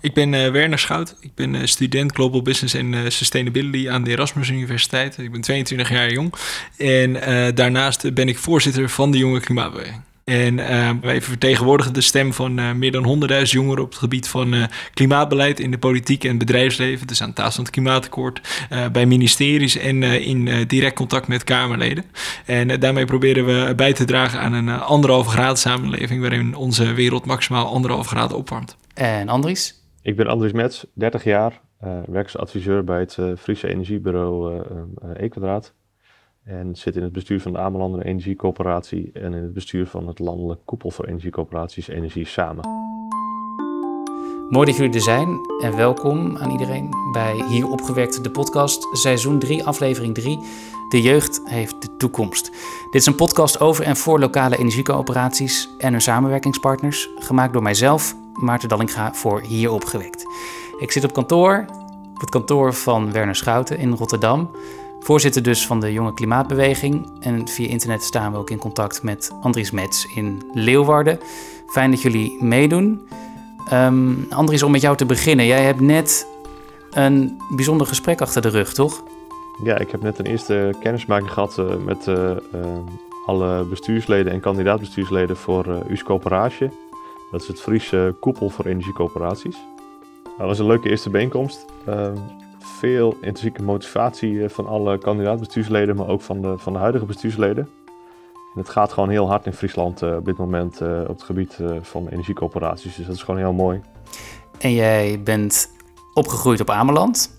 Ik ben uh, Werner Schout. Ik ben uh, student Global Business en uh, Sustainability aan de Erasmus Universiteit. Ik ben 22 jaar jong. En daarnaast ben ik voorzitter van de Jonge Klimaatbeweging. En wij vertegenwoordigen de stem van meer dan 100.000 jongeren op het gebied van klimaatbeleid in de politiek en bedrijfsleven. Dus aan tafel van het klimaatakkoord, bij ministeries en in direct contact met Kamerleden. En daarmee proberen we bij te dragen aan een anderhalve graad samenleving waarin onze wereld maximaal anderhalve graden opwarmt. En Andries? Ik ben Andries Mets, 30 jaar, uh, als adviseur bij het uh, Friese energiebureau uh, Equadraat. En zit in het bestuur van de Amelander Energiecoöperatie en in het bestuur van het landelijk koepel voor energiecoöperaties Energie Samen. Mooi dat jullie er zijn en welkom aan iedereen bij Hier Opgewerkt, de podcast, seizoen 3, aflevering 3. De jeugd heeft de toekomst. Dit is een podcast over en voor lokale energiecoöperaties en hun samenwerkingspartners, gemaakt door mijzelf, Maarten Dallinga voor Hier Opgewekt. Ik zit op kantoor, op het kantoor van Werner Schouten in Rotterdam. Voorzitter dus van de Jonge Klimaatbeweging. En via internet staan we ook in contact met Andries Mets in Leeuwarden. Fijn dat jullie meedoen. Um, Andries, om met jou te beginnen. Jij hebt net een bijzonder gesprek achter de rug, toch? Ja, ik heb net een eerste kennismaking gehad uh, met uh, uh, alle bestuursleden en kandidaatbestuursleden voor uh, US Coöperatie. Dat is het Friese koepel voor energiecoöperaties. Dat was een leuke eerste bijeenkomst. Uh, veel intrinsieke motivatie eh, van alle kandidaatbestuursleden, maar ook van de, van de huidige bestuursleden. En het gaat gewoon heel hard in Friesland uh, op dit moment uh, op het gebied van energiecoöperaties. Dus dat is gewoon heel mooi. En jij bent opgegroeid op Ameland.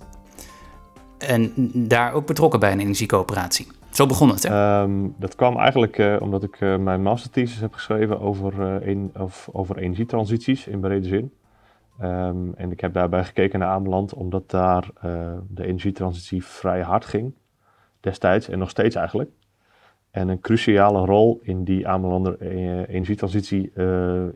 En daar ook betrokken bij een energiecoöperatie. Zo begon het, hè? Um, dat kwam eigenlijk uh, omdat ik uh, mijn masterthesis heb geschreven over, uh, een, of, over energietransities in brede zin. Um, en ik heb daarbij gekeken naar Ameland, omdat daar de energietransitie vrij hard ging. Destijds en nog steeds eigenlijk. En een cruciale rol in die Amelander energietransitie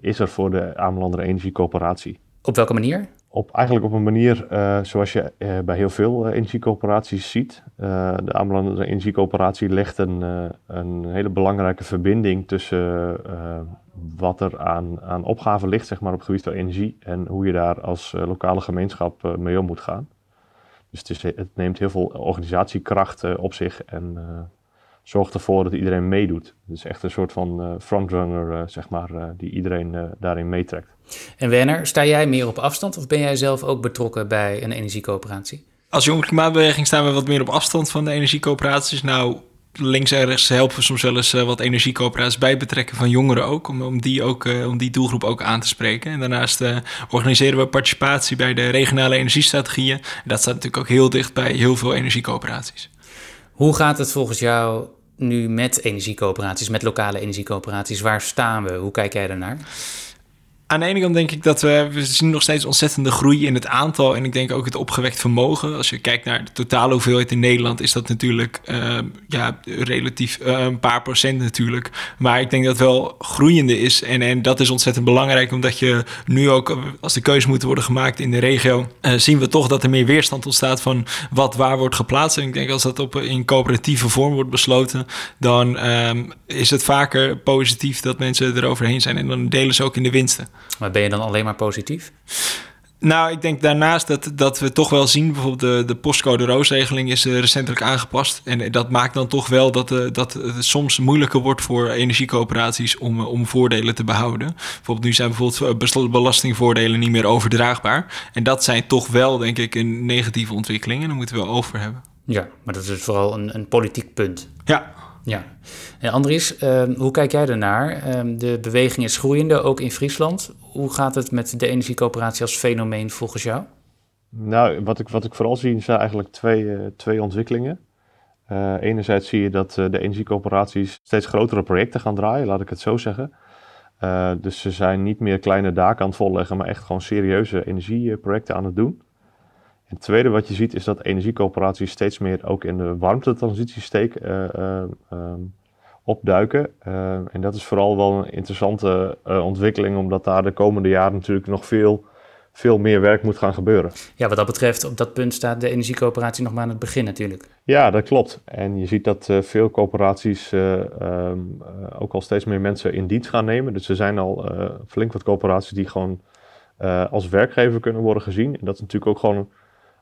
is er voor de Amelander Energiecoöperatie. Op welke manier? Op, eigenlijk op een manier uh, zoals je uh, bij heel veel uh, energiecoöperaties ziet. de Amelander Energiecoöperatie legt een, een hele belangrijke verbinding tussen wat er aan, aan opgaven ligt zeg maar, op het gebied van energie en hoe je daar als lokale gemeenschap mee om moet gaan. Dus het, het neemt heel veel organisatiekracht op zich en zorgt ervoor dat iedereen meedoet. Het is echt een soort van frontrunner, zeg maar, die iedereen daarin meetrekt. En Werner, sta jij meer op afstand of ben jij zelf ook betrokken bij een energiecoöperatie? Als jonge klimaatbeweging staan we wat meer op afstand van de energiecoöperaties. Nou, links en rechts helpen we soms wel eens wat energiecoöperaties bij betrekken van jongeren ook, om, om, die, ook om die doelgroep ook aan te spreken. En daarnaast uh, organiseren we participatie bij de regionale energiestrategieën. En dat staat natuurlijk ook heel dicht bij heel veel energiecoöperaties. Hoe gaat het volgens jou nu met energiecoöperaties, met lokale energiecoöperaties? Waar staan we? Hoe kijk jij daarnaar? Aan de ene kant denk ik dat we, zien nog steeds ontzettende groei in het aantal en ik denk ook het opgewekt vermogen. Als je kijkt naar de totale hoeveelheid in Nederland, is dat natuurlijk uh, ja, relatief uh, een paar procent natuurlijk. Maar ik denk dat het wel groeiende is en, en dat is ontzettend belangrijk, omdat je nu ook, als de keuze moet worden gemaakt in de regio, uh, zien we toch dat er meer weerstand ontstaat van wat waar wordt geplaatst. En ik denk als dat op, in coöperatieve vorm wordt besloten, dan um, is het vaker positief dat mensen eroverheen zijn en dan delen ze ook in de winsten. Maar ben je dan alleen maar positief? Nou, ik denk daarnaast dat, dat we toch wel zien, bijvoorbeeld de, de postcode roosregeling is uh, recentelijk aangepast. En dat maakt dan toch wel dat, uh, dat het soms moeilijker wordt voor energiecoöperaties om, om voordelen te behouden. Bijvoorbeeld nu zijn bijvoorbeeld belastingvoordelen niet meer overdraagbaar. En dat zijn toch wel, denk ik, een negatieve ontwikkeling. En daar moeten we over hebben. Ja, maar dat is vooral een, een politiek punt. Ja, ja. En Andries, uh, hoe kijk jij daarnaar? Uh, de beweging is groeiende, ook in Friesland. Hoe gaat het met de energiecoöperatie als fenomeen volgens jou? Nou, wat ik, wat ik vooral zie zijn eigenlijk twee, uh, twee ontwikkelingen. Uh, enerzijds zie je dat de energiecoöperaties steeds grotere projecten gaan draaien, laat ik het zo zeggen. dus ze zijn niet meer kleine daken aan het volleggen, maar echt gewoon serieuze energieprojecten aan het doen het tweede wat je ziet is dat energiecoöperaties steeds meer ook in de warmtetransitiesteek uh, uh, um, opduiken. Uh, en dat is vooral wel een interessante ontwikkeling, omdat daar de komende jaren natuurlijk nog veel, veel meer werk moet gaan gebeuren. Ja, wat dat betreft, op dat punt staat de energiecoöperatie nog maar aan het begin natuurlijk. Ja, dat klopt. En je ziet dat veel coöperaties um, ook al steeds meer mensen in dienst gaan nemen. Dus er zijn al flink wat coöperaties die gewoon als werkgever kunnen worden gezien. En dat is natuurlijk ook gewoon,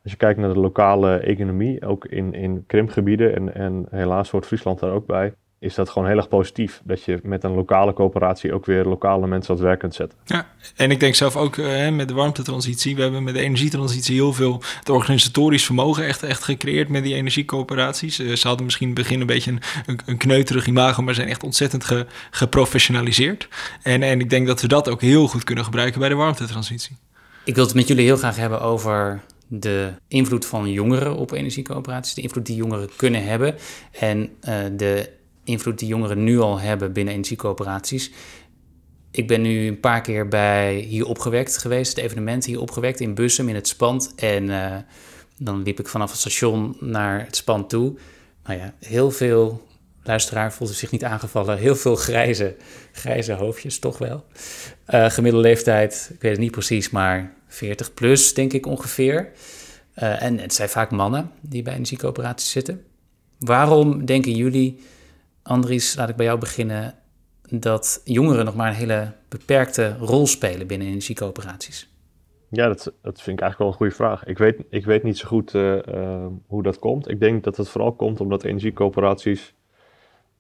als je kijkt naar de lokale economie, ook in, in krimpgebieden, en, en helaas hoort Friesland daar ook bij, is dat gewoon heel erg positief. Dat je met een lokale coöperatie ook weer lokale mensen aan het werk kunt zetten. Ja, en ik denk zelf ook uh, met de warmtetransitie. We hebben met de energietransitie heel veel het organisatorisch vermogen echt, echt gecreëerd met die energiecoöperaties. Uh, ze hadden misschien in het begin een beetje een, een, kneuterig imago, maar zijn echt ontzettend ge, geprofessionaliseerd. En, en ik denk dat we dat ook heel goed kunnen gebruiken bij de warmtetransitie. Ik wil het met jullie heel graag hebben over de invloed van jongeren op energiecoöperaties, de invloed die jongeren kunnen hebben en uh, de invloed die jongeren nu al hebben binnen energiecoöperaties. Ik ben nu een paar keer bij hier opgewekt geweest, het evenement hier opgewekt in Bussum in het Spand. En uh, dan liep ik vanaf het station naar het Spand toe. Nou ja, heel veel luisteraar voelde zich niet aangevallen. Heel veel grijze, grijze hoofdjes, toch wel. Uh, gemiddelde leeftijd, ik weet het niet precies, maar 40 plus, denk ik ongeveer. Uh, en het zijn vaak mannen die bij energiecoöperaties zitten. Waarom denken jullie Andries, laat ik bij jou beginnen. Dat jongeren nog maar een hele beperkte rol spelen binnen energiecoöperaties. Ja, dat, vind ik eigenlijk wel een goede vraag. Ik weet, ik weet niet zo goed uh, hoe dat komt. Ik denk dat het vooral komt omdat energiecoöperaties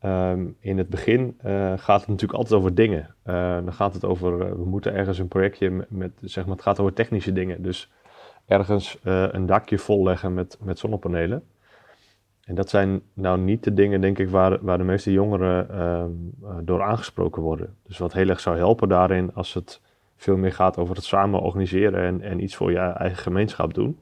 um, in het begin uh, gaat het natuurlijk altijd over dingen. dan gaat het over, we moeten ergens een projectje met, zeg maar, het gaat over technische dingen. Dus ergens een dakje volleggen met, met zonnepanelen. En dat zijn nou niet de dingen, denk ik, waar, waar de meeste jongeren uh, door aangesproken worden. Dus wat heel erg zou helpen daarin, als het veel meer gaat over het samen organiseren en, en iets voor je eigen gemeenschap doen.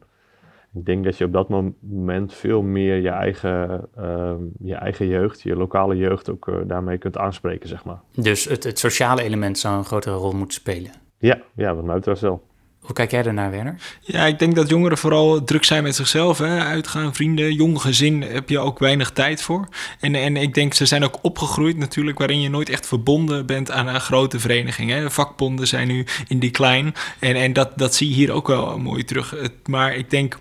Ik denk dat je op dat moment veel meer je eigen, uh, je eigen jeugd, je lokale jeugd ook uh, daarmee kunt aanspreken, zeg maar. Dus het, het sociale element zou een grotere rol moeten spelen? Ja, ja wat mij betreft wel. Hoe kijk jij ernaar, Werner? Ja, ik denk dat jongeren vooral druk zijn met zichzelf. Hè? Uitgaan, vrienden, jong gezin heb je ook weinig tijd voor. En, en ik denk, ze zijn ook opgegroeid natuurlijk... waarin je nooit echt verbonden bent aan een grote vereniging. Hè? De vakbonden zijn nu in decline. En, en dat, dat zie je hier ook wel mooi terug. Maar ik denk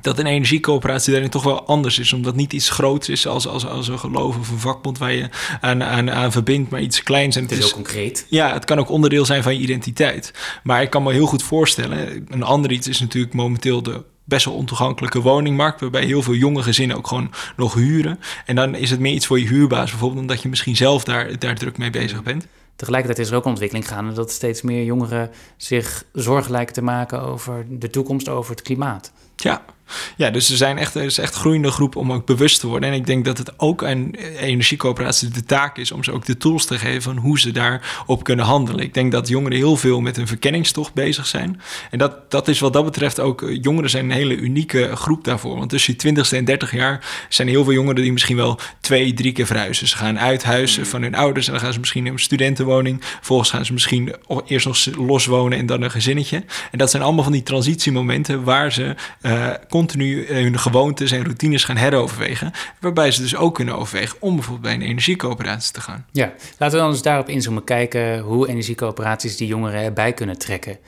dat een energiecoöperatie daarin toch wel anders is. Omdat niet iets groots is als, als, als een geloof of een vakbond waar je aan, aan, aan verbindt, maar iets kleins. En het is heel concreet. Ja, het kan ook onderdeel zijn van je identiteit. Maar ik kan me heel goed voorstellen, een ander iets is natuurlijk momenteel de best wel ontoegankelijke woningmarkt, waarbij heel veel jonge gezinnen ook gewoon nog huren. En dan is het meer iets voor je huurbaas bijvoorbeeld, omdat je misschien zelf daar, daar druk mee bezig bent. Tegelijkertijd is er ook ontwikkeling gaande dat steeds meer jongeren zich zorgen lijken te maken over de toekomst, over het klimaat. Ja, ja, dus er zijn echt, er is echt groeiende groep om ook bewust te worden. En ik denk dat het ook aan energiecoöperaties de taak is om ze ook de tools te geven van hoe ze daarop kunnen handelen. Ik denk dat jongeren heel veel met een verkenningstocht bezig zijn. En dat, dat is wat dat betreft ook, eh, jongeren zijn een hele unieke groep daarvoor. Want tussen je 20ste en 30 jaar zijn heel veel jongeren die misschien wel twee, drie keer verhuizen. Ze gaan uit huizen van hun ouders en dan gaan ze misschien in een studentenwoning. Vervolgens gaan ze misschien eerst nog los wonen en dan een gezinnetje. En dat zijn allemaal van die transitiemomenten waar ze uh, continu eh, hun gewoontes en routines gaan heroverwegen. Waarbij ze dus ook kunnen overwegen om bijvoorbeeld bij een energiecoöperatie te gaan. Ja, laten we dan eens daarop inzoomen. Kijken hoe energiecoöperaties die jongeren erbij kunnen trekken.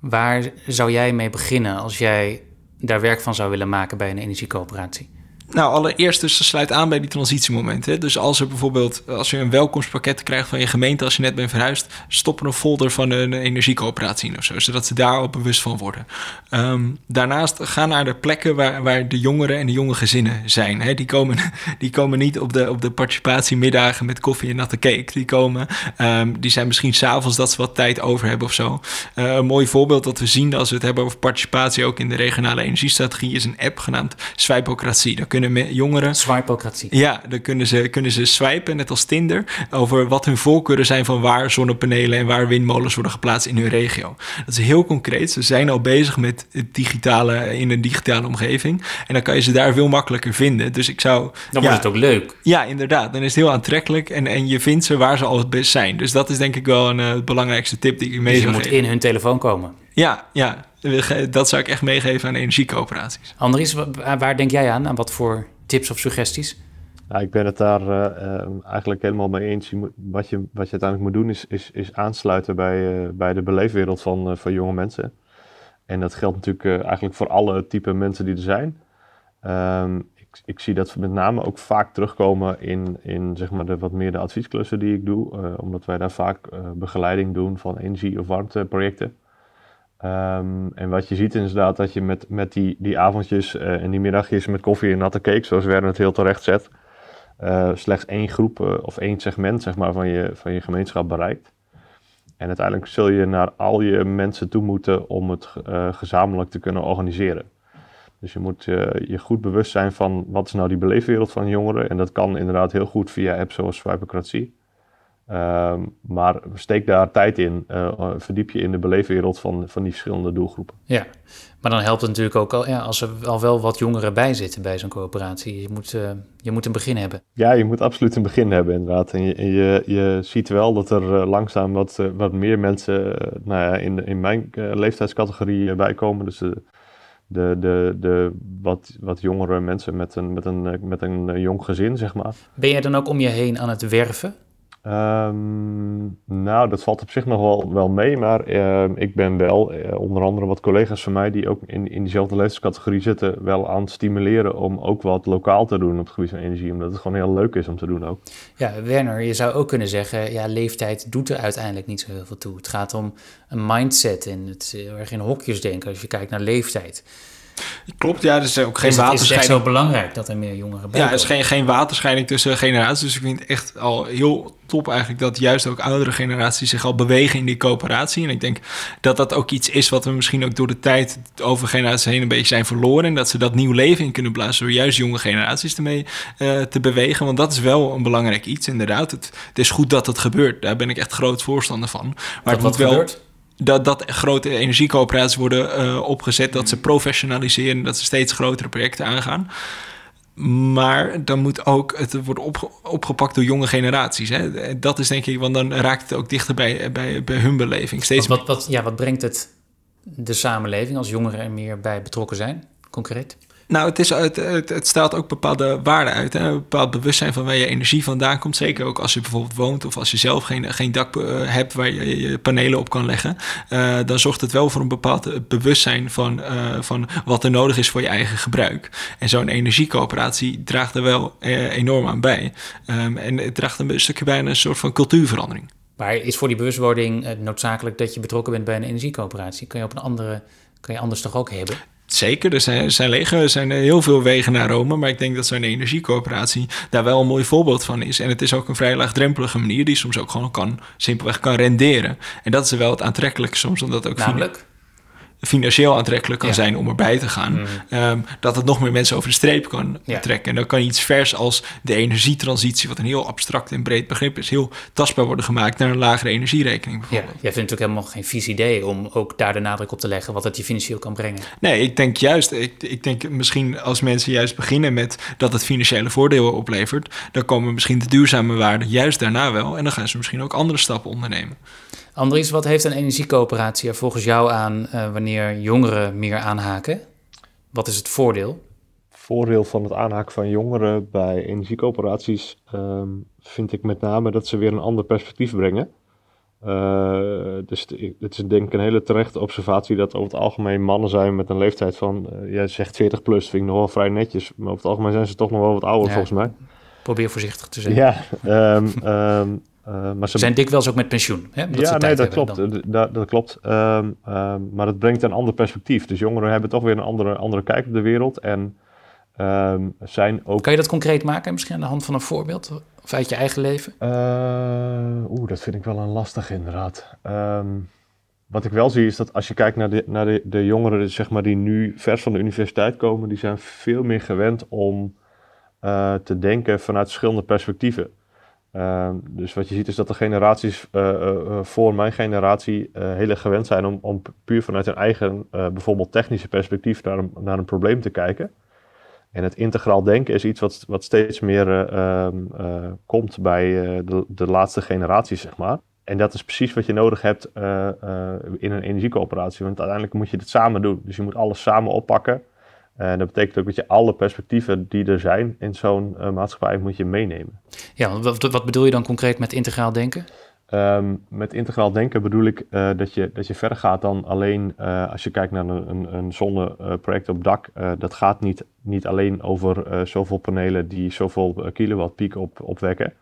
Waar zou jij mee beginnen als jij daar werk van zou willen maken bij een energiecoöperatie? Nou, allereerst dus sluit aan bij die transitiemomenten. Dus als er bijvoorbeeld, als je een welkomstpakket krijgt van je gemeente als je net bent verhuisd, stop er een folder van een energiecoöperatie in of zo, zodat ze daar ook bewust van worden. Ehm, daarnaast ga naar de plekken waar, waar de jongeren en de jonge gezinnen zijn. Hè. Die, komen, die komen niet op de, op de participatiemiddagen met koffie en natte cake. Die komen, um, die zijn misschien s'avonds dat ze wat tijd over hebben of zo. Uh, een mooi voorbeeld dat we zien als we het hebben over participatie ook in de regionale energiestrategie is een app genaamd Swipeocratie. Daar kunnen kunnen jongeren... Swipocratie. Ja, dan kunnen ze, kunnen ze swipen, net als Tinder, over wat hun voorkeuren zijn van waar zonnepanelen en waar windmolens worden geplaatst in hun regio. Dat is heel concreet. Ze zijn al bezig met het digitale, in een digitale omgeving. En dan kan je ze daar veel makkelijker vinden. Dus ik zou... Dan wordt het ook leuk. Ja, inderdaad. Dan is het heel aantrekkelijk en, en je vindt ze waar ze al het best zijn. Dus dat is denk ik wel een uh, belangrijkste tip die ik mee dus zou geven. je moet in hun telefoon komen. Ja, ja, dat zou ik echt meegeven aan energiecoöperaties. Andries, waar denk jij aan? Aan wat voor tips of suggesties? Ja, ik ben het daar uh, eigenlijk helemaal mee eens. Je moet, wat, je, wat je uiteindelijk moet doen is, is, is aansluiten bij, uh, bij de beleefwereld van, van jonge mensen. En dat geldt natuurlijk eigenlijk voor alle type mensen die er zijn. Um, ik, ik, zie dat met name ook vaak terugkomen in, in zeg maar de, wat meer de adviesklussen die ik doe. omdat wij daar vaak begeleiding doen van energie- of warmteprojecten. Ehm, en wat je ziet inderdaad dat je met, met die, die avondjes en die middagjes met koffie en natte cake, zoals Werner het heel terecht zet, slechts één groep of één segment zeg maar, van, je, van je gemeenschap bereikt. En uiteindelijk zul je naar al je mensen toe moeten om het gezamenlijk te kunnen organiseren. Dus je moet je goed bewust zijn van wat is nou die beleefwereld van jongeren. En dat kan inderdaad heel goed via apps zoals Swipercratie. Um, maar steek daar tijd in. Uh, verdiep je in de beleefwereld van, van die verschillende doelgroepen. Ja, maar dan helpt het natuurlijk ook al ja, als er al wel wat jongeren bij zitten bij zo'n coöperatie. Je moet, uh, je moet een begin hebben. Ja, je moet absoluut een begin hebben inderdaad. En je, en je, je ziet wel dat er langzaam wat, wat meer mensen nou ja, in, in mijn leeftijdscategorie bijkomen. Dus de, de, de wat, wat jongere mensen met een, met, een, met een jong gezin, zeg maar. Ben jij dan ook om je heen aan het werven? Um, nou, dat valt op zich nog wel, wel mee, maar uh, ik ben wel, uh, onder andere wat collega's van mij die ook in, in diezelfde leeftijdscategorie zitten, wel aan het stimuleren om ook wat lokaal te doen op het gebied van energie, omdat het gewoon heel leuk is om te doen ook. Ja, Werner, je zou ook kunnen zeggen, ja, leeftijd doet er uiteindelijk niet zo heel veel toe. Het gaat om een mindset en het heel erg in hokjes denken als je kijkt naar leeftijd. Klopt, ja, er is ook geen dus waterscheiding. Het is zo belangrijk dat er meer jongeren bij Ja, er is geen, geen waterscheiding tussen generaties. Dus ik vind het echt al heel top eigenlijk dat juist ook oudere generaties zich al bewegen in die coöperatie. En ik denk dat dat ook iets is wat we misschien ook door de tijd over generaties heen een beetje zijn verloren. En dat ze dat nieuw leven in kunnen blazen door juist jonge generaties ermee uh, te bewegen. Want dat is wel een belangrijk iets, inderdaad. Het, het, is goed dat het gebeurt. Daar ben ik echt groot voorstander van. Maar dat het moet wel. Gebeurt? Dat, dat grote energiecoöperaties worden uh, opgezet, dat ze professionaliseren, dat ze steeds grotere projecten aangaan. Maar dan moet ook het worden opge opgepakt door jonge generaties. Hè? Dat is denk ik, want dan raakt het ook dichter bij, bij, bij hun beleving. Steeds wat, wat, ja, wat brengt het de samenleving als jongeren er meer bij betrokken zijn, concreet? Nou, het, is, het, het, het staat ook bepaalde waarden uit. Hè? Een bepaald bewustzijn van waar je energie vandaan komt. Zeker ook als je bijvoorbeeld woont of als je zelf geen, geen dak uh, hebt waar je je panelen op kan leggen. Uh, dan zorgt het wel voor een bepaald bewustzijn van, uh, van wat er nodig is voor je eigen gebruik. En zo'n energiecoöperatie draagt er wel enorm aan bij. Um, en het draagt een stukje bij aan een soort van cultuurverandering. Maar is voor die bewustwording noodzakelijk dat je betrokken bent bij een energiecoöperatie? Kun je op een andere, kan je anders toch ook hebben? Zeker, er zijn, zijn, er zijn heel veel wegen naar Rome, maar ik denk dat zo'n energiecoöperatie daar wel een mooi voorbeeld van is. En het is ook een vrij laagdrempelige manier die soms ook gewoon kan, simpelweg kan renderen. En dat is wel het aantrekkelijke soms, omdat ook... Namelijk? Financieel aantrekkelijk kan zijn om erbij te gaan. Mm. Ehm, dat het nog meer mensen over de streep kan trekken. En dan kan iets vers als de energietransitie, wat een heel abstract en breed begrip is, heel tastbaar worden gemaakt naar een lagere energierekening bijvoorbeeld. Ja, jij vindt ook helemaal geen vies idee om ook daar de nadruk op te leggen wat het je financieel kan brengen. Nee, ik denk juist, ik, ik denk misschien als mensen juist beginnen met dat het financiële voordelen oplevert, dan komen misschien de duurzame waarden juist daarna wel. En dan gaan ze misschien ook andere stappen ondernemen. Andries, wat heeft een energiecoöperatie er volgens jou aan uh, wanneer jongeren meer aanhaken? Wat is het voordeel? Voordeel van het aanhaken van jongeren bij energiecoöperaties um, vind ik met name dat ze weer een ander perspectief brengen. Uh, dus het is denk ik een hele terechte observatie dat over het algemeen mannen zijn met een leeftijd van, uh, jij zegt 40 plus, vind ik nog wel vrij netjes. Maar over het algemeen zijn ze toch nog wel wat ouder ja, volgens mij. Probeer voorzichtig te zijn. Ja, um, um, uh, maar ze zijn dikwijls ook met pensioen. Hè? Dat ja, nee, dat klopt. Dat, dat, klopt. Um, um, maar het brengt een ander perspectief. Dus jongeren hebben toch weer een andere, andere kijk op de wereld. En um, zijn ook. Kan je dat concreet maken, misschien aan de hand van een voorbeeld? Of uit je eigen leven? Uh, Oeh, dat vind ik wel een lastig, inderdaad. wat ik wel zie is dat als je kijkt naar de, naar de, de jongeren zeg maar, die nu vers van de universiteit komen, die zijn veel meer gewend om uh, te denken vanuit verschillende perspectieven. Uh, dus wat je ziet is dat de generaties uh, uh, voor mijn generatie heel erg gewend zijn om, om puur vanuit hun eigen, bijvoorbeeld technische perspectief, naar een, naar een probleem te kijken. En het integraal denken is iets wat, wat steeds meer ehm, komt bij de, de laatste generaties, zeg maar. En dat is precies wat je nodig hebt in een energiecoöperatie, want uiteindelijk moet je dit samen doen. Dus je moet alles samen oppakken. En dat betekent ook dat je alle perspectieven die er zijn in zo'n uh, maatschappij moet je meenemen. Ja, wat, wat, bedoel je dan concreet met integraal denken? Um, met integraal denken bedoel ik uh, dat, je, dat je verder gaat dan alleen uh, als je kijkt naar een, een, een zonneproject op dak. dat gaat niet, niet alleen over zoveel panelen die zoveel kilowatt piek op, opwekken.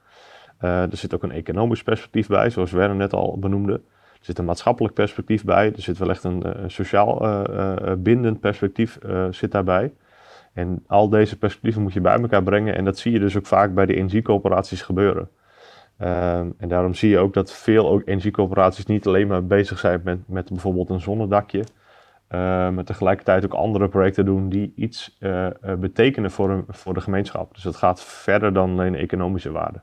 er zit ook een economisch perspectief bij, zoals Werner net al benoemde. Er zit een maatschappelijk perspectief bij. Er zit wel echt een, sociaal bindend perspectief zit daarbij. En al deze perspectieven moet je bij elkaar brengen. En dat zie je dus ook vaak bij de energiecoöperaties gebeuren. Ehm, en daarom zie je ook dat veel ook energiecoöperaties niet alleen maar bezig zijn met, met bijvoorbeeld een zonnedakje. Uh, maar tegelijkertijd ook andere projecten doen die iets betekenen voor, voor de gemeenschap. Dus het gaat verder dan alleen economische waarde.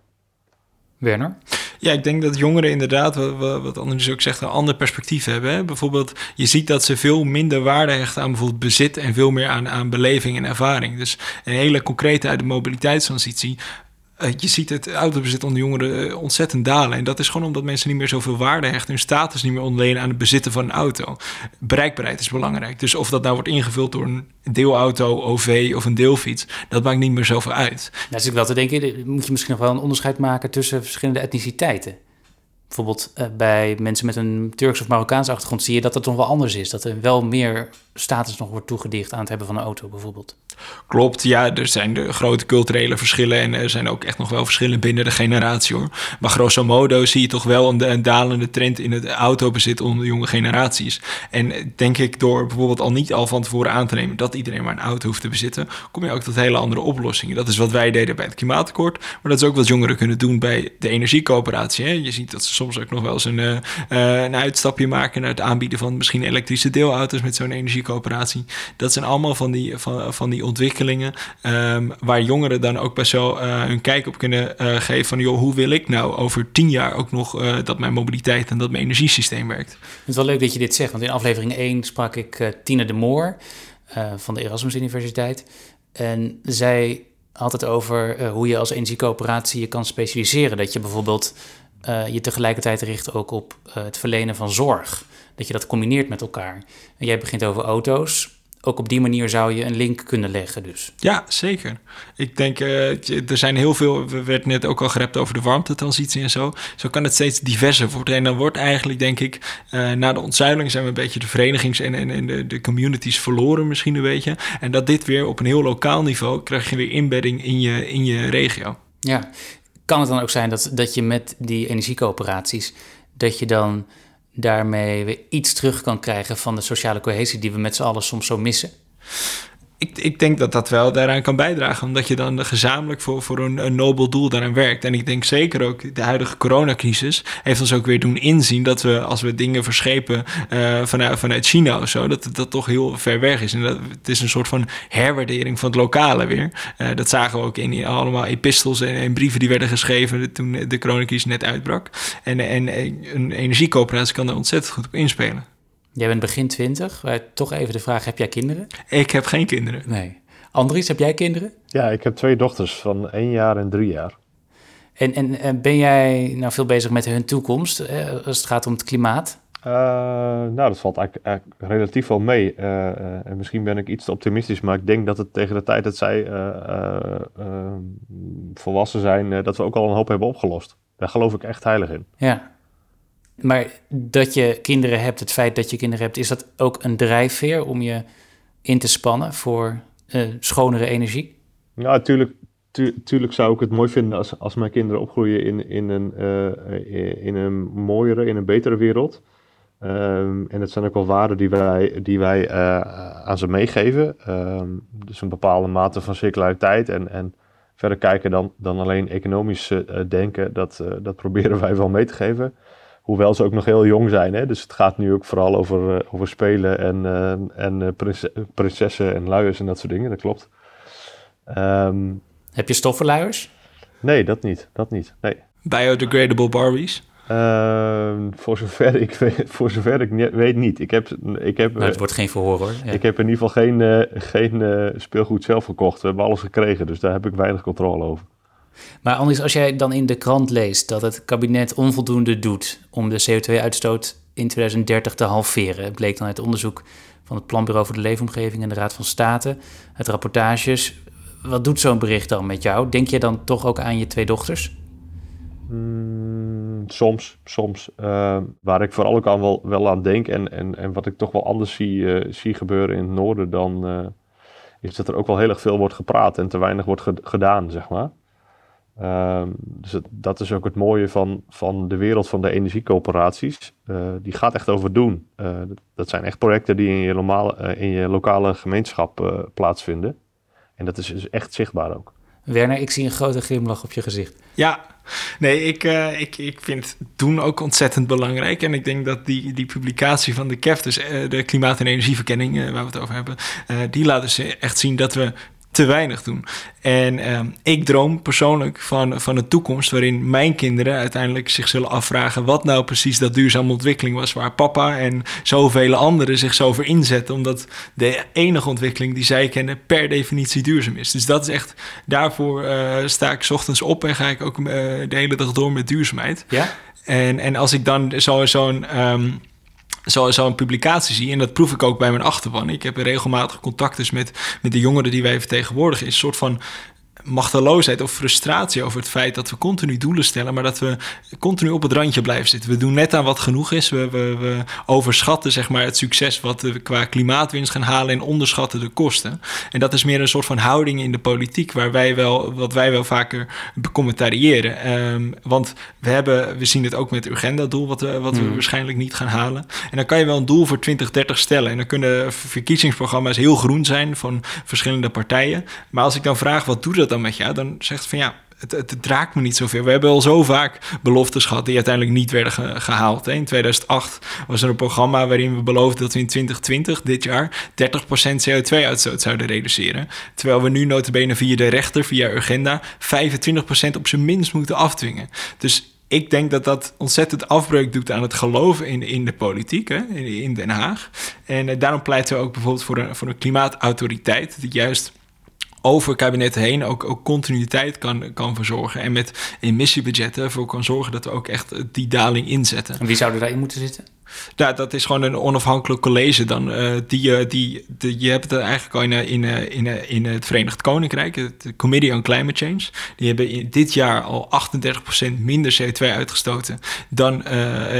Werner? Ja, ik denk dat jongeren inderdaad, wat, Anders ook zegt, een ander perspectief hebben. Hè? Bijvoorbeeld, je ziet dat ze veel minder waarde hechten aan bijvoorbeeld bezit en veel meer aan, aan beleving en ervaring. Dus een hele concrete uit de mobiliteitstransitie je ziet het autobezit onder jongeren uh, ontzettend dalen. En dat is gewoon omdat mensen niet meer zoveel waarde hechten. Hun status niet meer ontlenen aan het bezitten van een auto. Bereikbaarheid is belangrijk. Dus of dat nou wordt ingevuld door een deelauto, OV of een deelfiets, dat maakt niet meer zoveel uit. Nou, dus ik wel te denken, moet je misschien nog wel een onderscheid maken tussen verschillende etniciteiten. Bijvoorbeeld uh, bij mensen met een Turks of Marokkaanse achtergrond zie je dat het nog wel anders is. Dat er wel meer status nog wordt toegedicht aan het hebben van een auto bijvoorbeeld. Klopt, ja, er zijn de grote culturele verschillen en er zijn ook echt nog wel verschillen binnen de generatie hoor. Maar grosso modo zie je toch wel een, dalende trend in het autobezit onder jonge generaties. En denk ik door bijvoorbeeld al niet al van tevoren aan te nemen dat iedereen maar een auto hoeft te bezitten, kom je ook tot hele andere oplossingen. Dat is wat wij deden bij het klimaatakkoord, maar dat is ook wat jongeren kunnen doen bij de energiecoöperatie. Hè? Je ziet dat ze soms ook nog wel eens een, uh, een uitstapje maken naar het aanbieden van misschien elektrische deelauto's met zo'n energiecoöperatie. Dat zijn allemaal van die, van, van die ontwikkelingen. Um, waar jongeren dan ook best wel uh, hun kijk op kunnen geven van joh, hoe wil ik nou over tien jaar ook nog dat mijn mobiliteit en dat mijn energiesysteem werkt. Het is wel leuk dat je dit zegt, want in aflevering 1 sprak ik Tina de Moor van de Erasmus Universiteit. En zij had het over hoe je als energiecoöperatie je kan specialiseren. Dat je bijvoorbeeld je tegelijkertijd richt ook op het verlenen van zorg. Dat je dat combineert met elkaar. En jij begint over auto's ook op die manier zou je een link kunnen leggen dus. Ja, zeker. Ik denk, uh, er zijn heel veel, we werd net ook al gerept over de warmtetransitie en zo. Zo kan het steeds diverser worden. En dan wordt eigenlijk, denk ik, na de ontzuiling zijn we een beetje de verenigings- en, en, en de, de, communities verloren misschien een beetje. En dat dit weer op een heel lokaal niveau, krijg je weer inbedding in je, in je regio. Ja, kan het dan ook zijn dat, dat je met die energiecoöperaties, dat je dan daarmee weer iets terug kan krijgen van de sociale cohesie die we met z'n allen soms zo missen? Ik, ik denk dat dat wel daaraan kan bijdragen, omdat je dan gezamenlijk voor, voor een, een nobel doel daaraan werkt. En ik denk zeker ook de huidige coronacrisis heeft ons ook weer doen inzien dat we als we dingen verschepen uh, vanuit, vanuit China of zo, dat dat toch heel ver weg is. En dat, het is een soort van herwaardering van het lokale weer. Uh, dat zagen we ook in allemaal epistels en, en, brieven die werden geschreven toen de coronacrisis net uitbrak. En, en een energiecoöperatie kan daar ontzettend goed op inspelen. Jij bent begin twintig. Toch even de vraag, heb jij kinderen? Ik heb geen kinderen. Nee. Andries, heb jij kinderen? Ja, ik heb twee dochters van één jaar en drie jaar. En, en, en ben jij nou veel bezig met hun toekomst als het gaat om het klimaat? Uh, nou, dat valt eigenlijk, eigenlijk relatief wel mee. Uh, uh, en misschien ben ik iets te optimistisch, maar ik denk dat het tegen de tijd dat zij volwassen zijn, dat we ook al een hoop hebben opgelost. Daar geloof ik echt heilig in. Ja. Maar dat je kinderen hebt, het feit dat je kinderen hebt, is dat ook een drijfveer om je in te spannen voor uh, schonere energie? Ja, natuurlijk. tuurlijk zou ik het mooi vinden als, als mijn kinderen opgroeien in, in, een, uh, in een mooiere, in een betere wereld. Um, en dat zijn ook wel waarden die wij, die wij uh, aan ze meegeven. Um, dus een bepaalde mate van circulariteit en, en verder kijken dan, dan alleen economisch denken. Dat, dat proberen wij wel mee te geven. Hoewel ze ook nog heel jong zijn. Hè? Dus het gaat nu ook vooral over, uh, over spelen en, uh, en uh, prinsessen en luiers en dat soort dingen. Dat klopt. Um, Heb je stoffenluiers? Nee, dat niet. Dat niet. Nee. Biodegradable Barbies? Uh, voor, zover ik weet, voor zover ik weet niet. Ik heb, ik heb, nou, het wordt geen verhoor hoor. Ja. Ik heb in ieder geval geen, geen speelgoed zelf gekocht. We hebben alles gekregen, dus daar heb ik weinig controle over. Maar anders, als jij dan in de krant leest dat het kabinet onvoldoende doet om de CO2-uitstoot in 2030 te halveren, bleek dan uit onderzoek van het Planbureau voor de Leefomgeving en de Raad van State, het rapportages. Wat doet zo'n bericht dan met jou? Denk je dan toch ook aan je twee dochters? Mm, soms, soms. Uh, waar ik vooral ook aan wel, aan denk en, en, en wat ik toch wel anders zie, uh, zie gebeuren in het noorden dan... Uh, is dat er ook wel heel erg veel wordt gepraat en te weinig wordt gedaan, zeg maar. Ehm, dus dat is ook het mooie van, van de wereld van de energiecoöperaties. Uh, die gaat echt over doen. Uh, dat zijn echt projecten die in je, normale, in je lokale gemeenschap plaatsvinden. En dat is dus echt zichtbaar ook. Werner, ik zie een grote glimlach op je gezicht. Ja, nee, ik, uh, ik, ik vind doen ook ontzettend belangrijk. En ik denk dat die, die publicatie van de KEF, dus uh, de Klimaat- en Energieverkenning, uh, waar we het over hebben, die laat dus echt zien dat we te weinig doen. En ehm, ik droom persoonlijk van, van een toekomst waarin mijn kinderen uiteindelijk zich zullen afvragen wat nou precies dat duurzame ontwikkeling was, waar papa en zoveel anderen zich zo voor inzetten, omdat de enige ontwikkeling die zij kennen per definitie duurzaam is. Dus dat is echt, daarvoor uh, sta ik ochtends op en ga ik ook uh, de hele dag door met duurzaamheid. Ja? En, en als ik dan zo'n zo um, zo, zo'n publicatie zie. En dat proef ik ook bij mijn achterban. Ik heb regelmatig contact dus met, met de jongeren die wij vertegenwoordigen. Is een soort van machteloosheid of frustratie over het feit dat we continu doelen stellen, maar dat we continu op het randje blijven zitten. We doen net aan wat genoeg is. We, we, we overschatten zeg maar, het succes wat we qua klimaatwinst gaan halen en onderschatten de kosten. En dat is meer een soort van houding in de politiek, waar wij wel, wat wij wel vaker becommentariëren. Um, want we, hebben, we zien het ook met het Urgenda-doel, wat, we, wat we hmm. waarschijnlijk niet gaan halen. En dan kan je wel een doel voor 2030 stellen. En dan kunnen verkiezingsprogramma's heel groen zijn van verschillende partijen. Maar als ik dan vraag, wat doet dat dan? Met je, dan zegt van ja, het, het, me niet zoveel. We hebben al zo vaak beloftes gehad die uiteindelijk niet werden gehaald. In 2008 was er een programma waarin we beloofden dat we in 2020, dit jaar, 30% CO2-uitstoot zouden reduceren. Terwijl we nu notabene via de rechter, via Urgenda, 25% op zijn minst moeten afdwingen. Dus ik denk dat dat ontzettend afbreuk doet aan het geloven in, in de politiek, hè, in, Den Haag. En uh, daarom pleiten we ook bijvoorbeeld voor een, voor een klimaatautoriteit, die juist over kabinetten heen ook, ook continuïteit kan, kan verzorgen. En met emissiebudgetten ervoor kan zorgen dat we ook echt die daling inzetten. En wie zou er daarin moeten zitten? Ja, dat is gewoon een onafhankelijk college dan. Uh, die, die, die, je hebt het eigenlijk al in, in, in, in het Verenigd Koninkrijk, het Committee on Climate Change. Die hebben dit jaar al 38% minder CO2 uitgestoten dan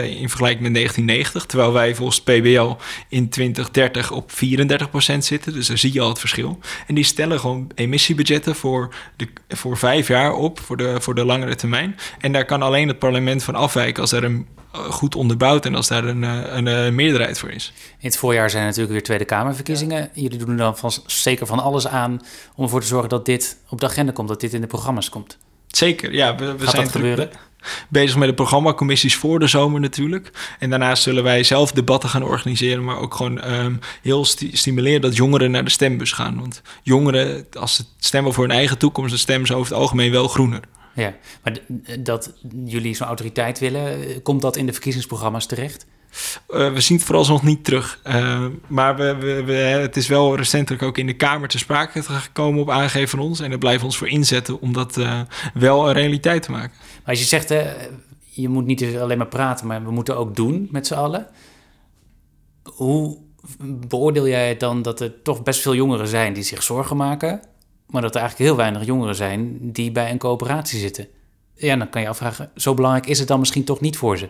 in vergelijking met 1990. Terwijl wij volgens PBL in 2030 op 34% zitten. Dus daar zie je al het verschil. En die stellen gewoon emissiebudgetten voor, de, voor vijf jaar op, voor de, voor de langere termijn. En daar kan alleen het parlement van afwijken als er een goed onderbouwd en als daar een, eh, een, een, eh, meerderheid voor is. In het voorjaar zijn natuurlijk weer Tweede Kamerverkiezingen. Jullie doen er dan van, zeker van alles aan om ervoor te zorgen dat dit op de agenda komt, dat dit in de programma's komt. Zeker, ja. We, we Gaat zijn dat gebeuren? bezig met de programmacommissies voor de zomer natuurlijk. En daarnaast zullen wij zelf debatten gaan organiseren, maar ook gewoon um, heel sti stimuleren dat jongeren naar de stembus gaan. Want jongeren, als ze stemmen voor hun eigen toekomst, dan stemmen ze over het algemeen wel groener. Ja, maar dat jullie zo'n autoriteit willen, komt dat in de verkiezingsprogramma's terecht? Uh, we zien het vooralsnog niet terug. Uh, maar we, we, we, het is wel recentelijk ook in de Kamer te sprake gekomen op aangeven van ons. En daar blijven we ons voor inzetten om dat uh, wel een realiteit te maken. Maar als je zegt, je moet niet alleen maar praten, maar we moeten ook doen met z'n allen. Hoe beoordeel jij dan dat er toch best veel jongeren zijn die zich zorgen maken maar dat er eigenlijk heel weinig jongeren zijn die bij een coöperatie zitten. Ja, dan kan je afvragen, zo belangrijk is het dan misschien toch niet voor ze?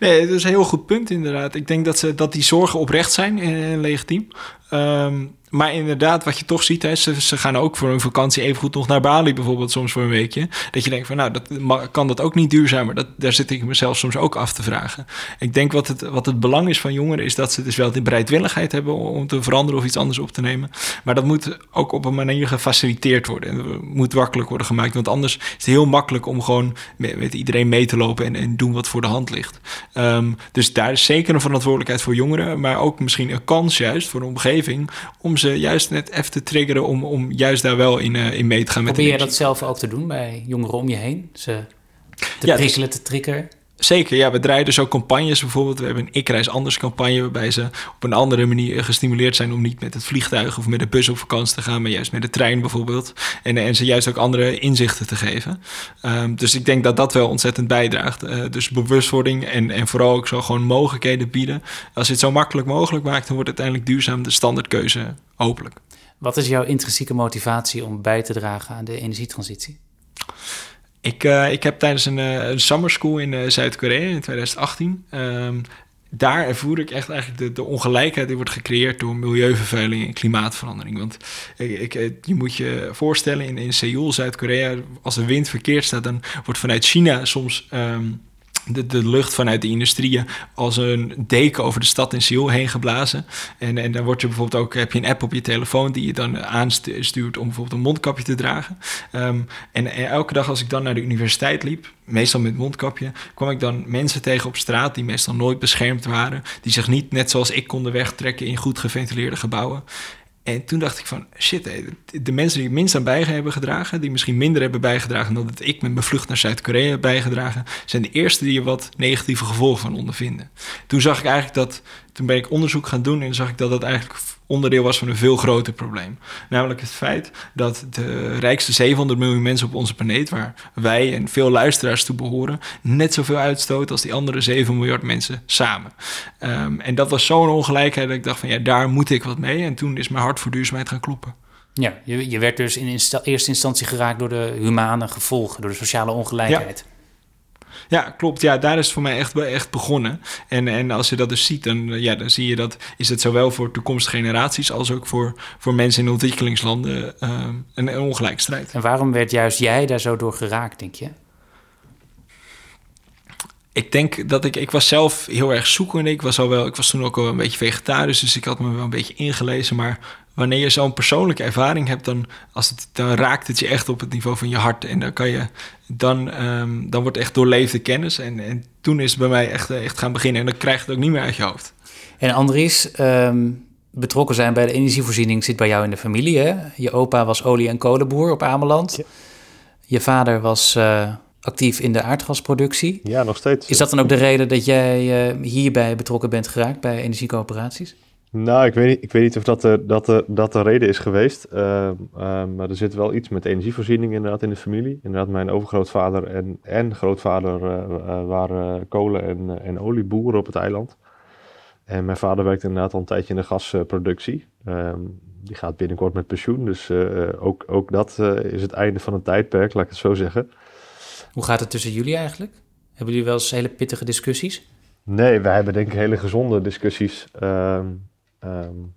Nee, dat is een heel goed punt inderdaad. Ik denk dat, ze, dat die zorgen oprecht zijn en legitiem. Um, maar inderdaad, wat je toch ziet, hè, ze, gaan ook voor een vakantie even goed nog naar Bali bijvoorbeeld, soms voor een weekje. Dat je denkt van, nou, dat, kan dat ook niet duurzamer? Dat, daar zit ik mezelf soms ook af te vragen. Ik denk wat het, wat het belang is van jongeren, is dat ze dus wel de bereidwilligheid hebben om te veranderen of iets anders op te nemen. Maar dat moet ook op een manier gefaciliteerd worden. En moet makkelijk worden gemaakt, want anders is het heel makkelijk om gewoon met, iedereen mee te lopen en, en doen wat voor de hand ligt. Um, dus daar is zeker een verantwoordelijkheid voor jongeren, maar ook misschien een kans juist voor de omgeving om ze juist net even te triggeren om, om juist daar wel in, uh, in mee te gaan. Probeer je dat zelf ook te doen bij jongeren om je heen? Ze te ja, prikkelen, te triggeren? Zeker, ja. We draaien dus ook campagnes bijvoorbeeld. We hebben een Ik Reis Anders campagne... waarbij ze op een andere manier gestimuleerd zijn... om niet met het vliegtuig of met de bus op vakantie te gaan... maar juist met de trein bijvoorbeeld. En, en ze juist ook andere inzichten te geven. Um, dus ik denk dat dat wel ontzettend bijdraagt. Uh, dus bewustwording en, en vooral ook zo gewoon mogelijkheden bieden. Als je het zo makkelijk mogelijk maakt... dan wordt uiteindelijk duurzaam de standaardkeuze hopelijk. Wat is jouw intrinsieke motivatie om bij te dragen aan de energietransitie? Ik, uh, ik heb tijdens een, een summer school in uh, Zuid-Korea in 2018 um, daar ervoer ik echt eigenlijk de, de ongelijkheid die wordt gecreëerd door milieuvervuiling en klimaatverandering. Want ik, je moet je voorstellen, in, in Seoul, Zuid-Korea, als de wind verkeerd staat, dan wordt vanuit China soms. Ehm, de, de lucht vanuit de industrieën als een deken over de stad in Seoul heen geblazen. En, en dan word je bijvoorbeeld ook, heb je een app op je telefoon die je dan aanstuurt om bijvoorbeeld een mondkapje te dragen. Ehm, en, elke dag als ik dan naar de universiteit liep, meestal met mondkapje, kwam ik dan mensen tegen op straat die meestal nooit beschermd waren, die zich niet net zoals ik konden wegtrekken in goed geventileerde gebouwen. En toen dacht ik van, shit, de mensen die het minst aan bij hebben gedragen, die misschien minder hebben bijgedragen dan dat ik met mijn vlucht naar Zuid-Korea heb bijgedragen, zijn de eerste die er wat negatieve gevolgen van ondervinden. Toen zag ik eigenlijk dat, toen ben ik onderzoek gaan doen en zag ik dat dat eigenlijk onderdeel was van een veel groter probleem. Namelijk het feit dat de rijkste 700 miljoen mensen op onze planeet, waar wij en veel luisteraars toe behoren, net zoveel uitstoten als die andere 7 miljard mensen samen. Ehm, en dat was zo'n ongelijkheid dat ik dacht van ja, daar moet ik wat mee. En toen is mijn hart voor duurzaamheid gaan kloppen. Ja, je, je werd dus in eerste instantie geraakt door de humane gevolgen, door de sociale ongelijkheid. Ja, klopt. Ja, daar is het voor mij echt, echt begonnen. En, en als je dat dus ziet, dan, ja, dan zie je dat is het zowel voor toekomstige generaties als ook voor, voor mensen in ontwikkelingslanden uh, een, een ongelijk strijd. En waarom werd juist jij daar zo door geraakt, denk je? ik denk dat ik, ik was zelf heel erg zoekende. Ik was, al wel, ik was toen ook al een beetje vegetarisch, dus ik had me wel een beetje ingelezen. Maar wanneer je zo'n persoonlijke ervaring hebt, dan, als het, dan raakt het je echt op het niveau van je hart. En dan kan je, dan, um, dan wordt echt doorleefde kennis. En, en toen is het bij mij echt, echt gaan beginnen. En dan krijg je het ook niet meer uit je hoofd. En Andries, um, betrokken zijn bij de energievoorziening zit bij jou in de familie. Hè? Je opa was olie- en kolenboer op Ameland. Je vader was. Uh, actief in de aardgasproductie. Ja, nog steeds. Is dat dan ook de reden dat jij uh, hierbij betrokken bent geraakt bij energiecoöperaties? Nou, ik weet niet, ik weet niet of dat de, dat de, dat de reden is geweest. Uh, uh, maar er zit wel iets met energievoorziening inderdaad in de familie. Inderdaad, mijn overgrootvader en, en grootvader waren kolen- en, en olieboeren op het eiland. En mijn vader werkte inderdaad al een tijdje in de gasproductie. Ehm, die gaat binnenkort met pensioen, dus ook, ook dat is het einde van een tijdperk, laat ik het zo zeggen. Hoe gaat het tussen jullie eigenlijk? Hebben jullie wel eens hele pittige discussies? Nee, wij hebben denk ik hele gezonde discussies. Um, um,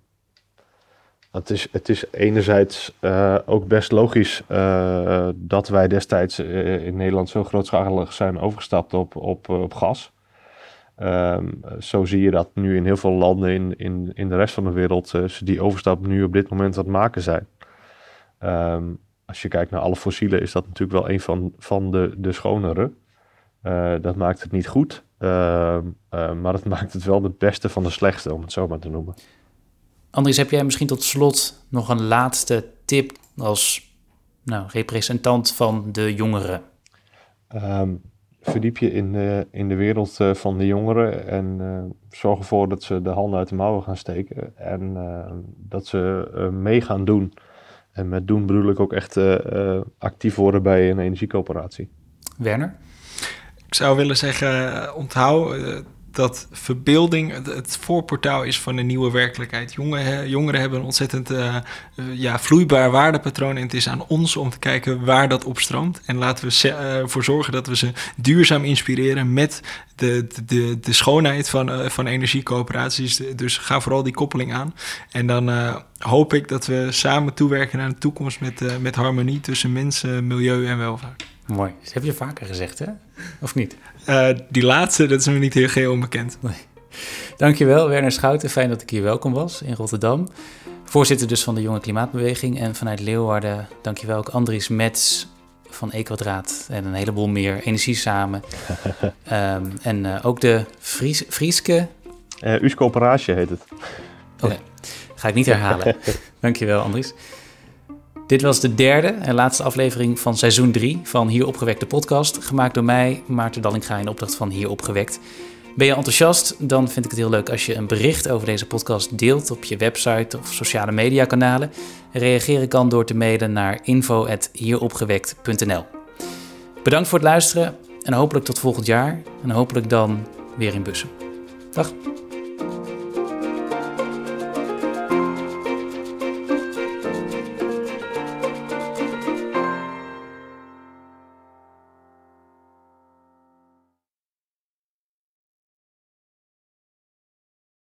het, is, het is enerzijds uh, ook best logisch uh, dat wij destijds uh, in Nederland zo grootschalig zijn overgestapt op, op, op gas. Um, zo zie je dat nu in heel veel landen in, in, de rest van de wereld ze die overstap nu op dit moment aan het maken zijn. Um, als je kijkt naar alle fossielen, is dat natuurlijk wel een van, van de, de schonere. Dat maakt het niet goed, maar dat maakt het wel de beste van de slechtste, om het zo maar te noemen. Andries, heb jij misschien tot slot nog een laatste tip als nou, representant van de jongeren? Um, verdiep je in de, in de wereld van de jongeren en zorg ervoor dat ze de handen uit de mouwen gaan steken en dat ze mee gaan doen en met doen bedoel ik ook echt uh, actief worden bij een energiecoöperatie. Werner? Ik zou willen zeggen, onthoud dat verbeelding het voorportaal is van een nieuwe werkelijkheid. Jongen, jongeren hebben een ontzettend uh, ja, vloeibaar waardepatroon. En het is aan ons om te kijken waar dat op stroomt. En laten we ervoor uh, zorgen dat we ze duurzaam inspireren met de, de, de schoonheid van, van energiecoöperaties. Dus ga vooral die koppeling aan. En dan hoop ik dat we samen toewerken naar een toekomst met, met harmonie tussen mensen, milieu en welvaart. Mooi. Dat heb je vaker gezegd, hè? Of niet? Uh, die laatste, dat is me niet heel geheel onbekend. Nee. Dankjewel, Werner Schouten. Fijn dat ik hier welkom was in Rotterdam. Voorzitter dus van de Jonge Klimaatbeweging. En vanuit Leeuwarden, dankjewel ook Andries Mets van E-Kwadraat en een heleboel meer. Energie samen. um, en uh, ook de Fries, Frieske... Uh, Us Coöperatie heet het. Oké, okay. ga ik niet herhalen. dankjewel, Andries. Dit was de derde en laatste aflevering van seizoen 3 van Hier Opgewekt de podcast, gemaakt door mij, Maarten Dallinga, in opdracht van Hier Opgewekt. Ben je enthousiast? Dan vind ik het heel leuk als je een bericht over deze podcast deelt op je website of sociale mediakanalen. Reageer kan door te mailen naar info.hieropgewekt.nl. Bedankt voor het luisteren en hopelijk tot volgend jaar en hopelijk dan weer in bussen. Dag!